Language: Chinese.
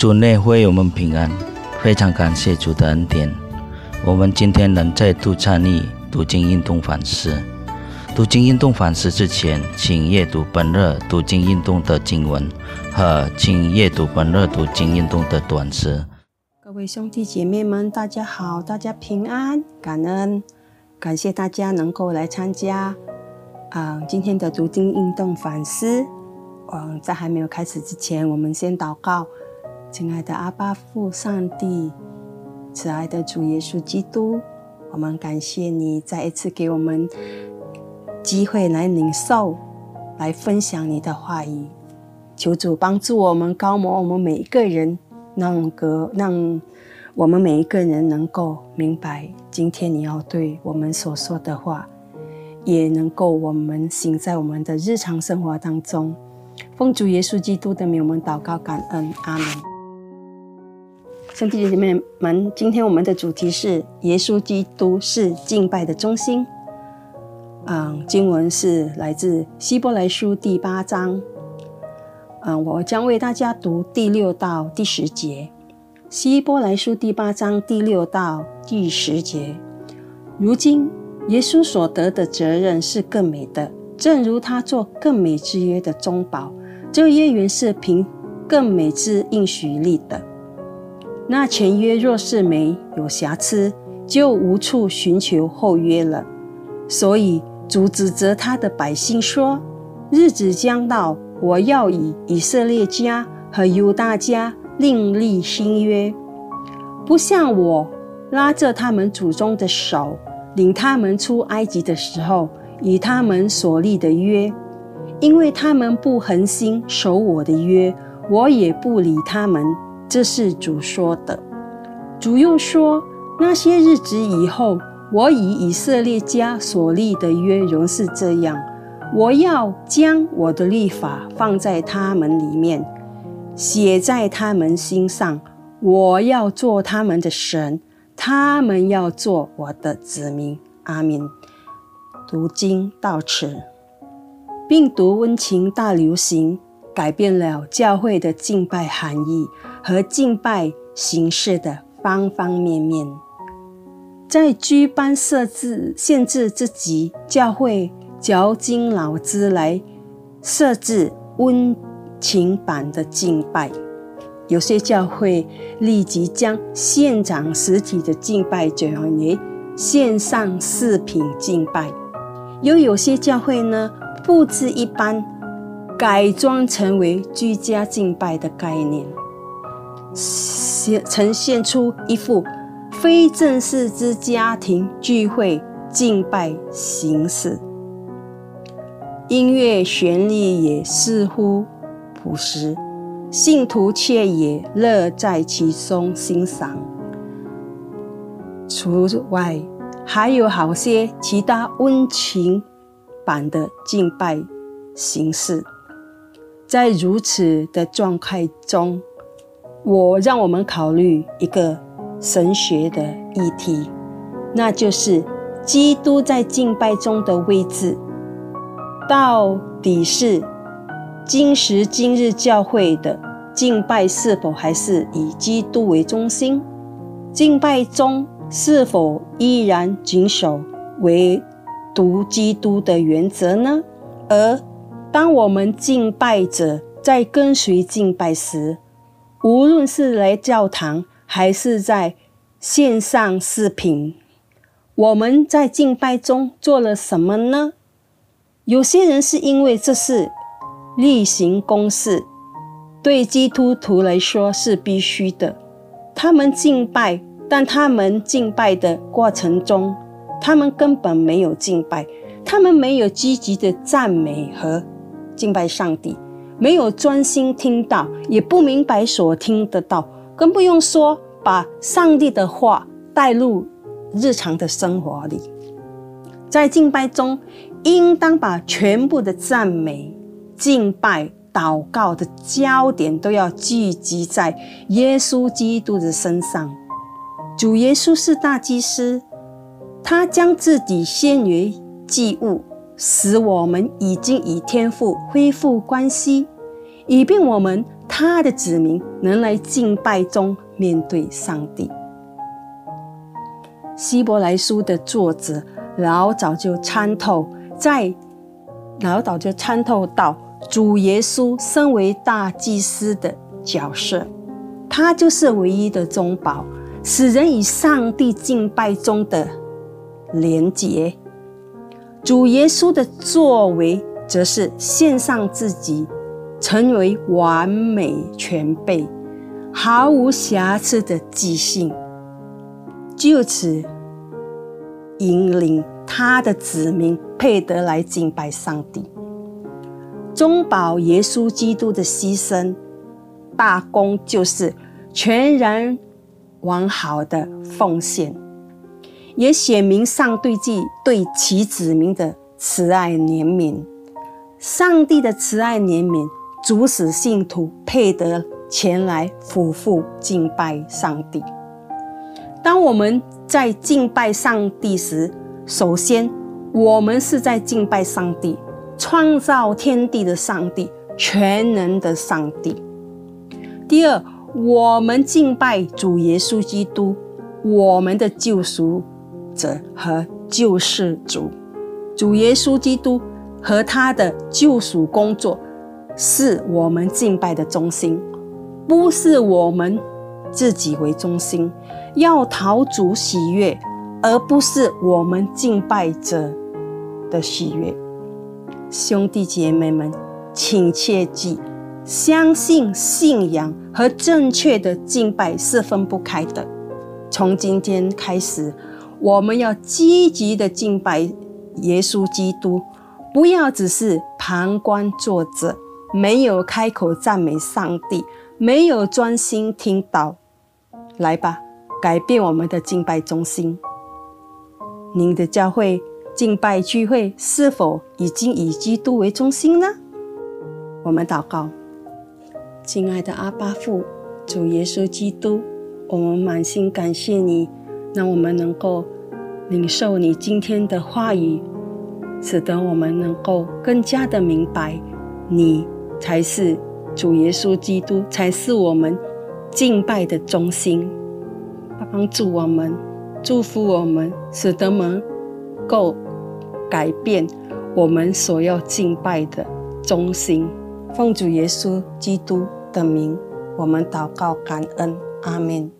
主内会我们平安，非常感谢主的恩典。我们今天能再度参与读经运动反思。读经运动反思之前，请阅读本日读经运动的经文和请阅读本日读经运动的短诗。各位兄弟姐妹们，大家好，大家平安，感恩，感谢大家能够来参加啊今天的读经运动反思。嗯，在还没有开始之前，我们先祷告。亲爱的阿巴父上帝，慈爱的主耶稣基督，我们感谢你再一次给我们机会来领受、来分享你的话语。求主帮助我们，高摩我们每一个人，让个让我们每一个人能够明白今天你要对我们所说的话，也能够我们行在我们的日常生活当中。奉主耶稣基督的名，我们祷告感恩，阿门。兄弟姐妹们，今天我们的主题是耶稣基督是敬拜的中心。嗯，经文是来自希伯来书第八章。嗯，我将为大家读第六到第十节。希伯来书第八章第六到第十节。如今耶稣所得的责任是更美的，正如他做更美之约的中保。这约原是凭更美之应许立的。那前约若是没有瑕疵，就无处寻求后约了。所以主指责他的百姓说：“日子将到，我要以以色列家和犹大家另立新约，不像我拉着他们祖宗的手，领他们出埃及的时候，以他们所立的约，因为他们不恒心守我的约，我也不理他们。”这是主说的。主又说：“那些日子以后，我以以色列家所立的约仍是这样。我要将我的律法放在他们里面，写在他们心上。我要做他们的神，他们要做我的子民。”阿明。读经到此，病毒温情大流行，改变了教会的敬拜含义。和敬拜形式的方方面面，在居班设置限制之际，教会绞尽脑汁来设置温情版的敬拜。有些教会立即将现场实体的敬拜转为线上视频敬拜，又有些教会呢布置一般改装成为居家敬拜的概念。显呈现出一副非正式之家庭聚会敬拜形式，音乐旋律也似乎朴实，信徒却也乐在其中欣赏。除外，还有好些其他温情版的敬拜形式，在如此的状态中。我让我们考虑一个神学的议题，那就是基督在敬拜中的位置，到底是今时今日教会的敬拜是否还是以基督为中心？敬拜中是否依然谨守唯独基督的原则呢？而当我们敬拜者在跟随敬拜时，无论是来教堂还是在线上视频，我们在敬拜中做了什么呢？有些人是因为这是例行公事，对基督徒来说是必须的。他们敬拜，但他们敬拜的过程中，他们根本没有敬拜，他们没有积极的赞美和敬拜上帝。没有专心听到，也不明白所听得到，更不用说把上帝的话带入日常的生活里。在敬拜中，应当把全部的赞美、敬拜、祷告的焦点都要聚集在耶稣基督的身上。主耶稣是大祭司，他将自己献为祭物。使我们已经与天父恢复关系，以便我们他的子民能来敬拜中面对上帝。希伯来书的作者老早就参透，在老早就参透到主耶稣身为大祭司的角色，他就是唯一的中保，使人与上帝敬拜中的连结。主耶稣的作为，则是献上自己，成为完美全备、毫无瑕疵的祭性。就此引领他的子民配得来敬拜上帝，中保耶稣基督的牺牲大功，就是全然完好的奉献，也显明上帝既对其子民的慈爱怜悯。上帝的慈爱怜悯，主使信徒配得前来俯伏敬拜上帝。当我们在敬拜上帝时，首先我们是在敬拜上帝，创造天地的上帝，全能的上帝。第二，我们敬拜主耶稣基督，我们的救赎者和救世主。主耶稣基督和他的救赎工作，是我们敬拜的中心，不是我们自己为中心。要讨主喜悦，而不是我们敬拜者的喜悦。兄弟姐妹们，请切记，相信信仰和正确的敬拜是分不开的。从今天开始，我们要积极的敬拜耶稣基督，不要只是旁观坐着，没有开口赞美上帝，没有专心听到。来吧。改变我们的敬拜中心。您的教会敬拜聚会是否已经以基督为中心呢？我们祷告，亲爱的阿巴父，主耶稣基督，我们满心感谢你，让我们能够领受你今天的话语，使得我们能够更加的明白，你才是主耶稣基督，才是我们敬拜的中心。帮助我们，祝福我们，使得我们够改变我们所要敬拜的中心。奉主耶稣基督的名，我们祷告感恩，阿门。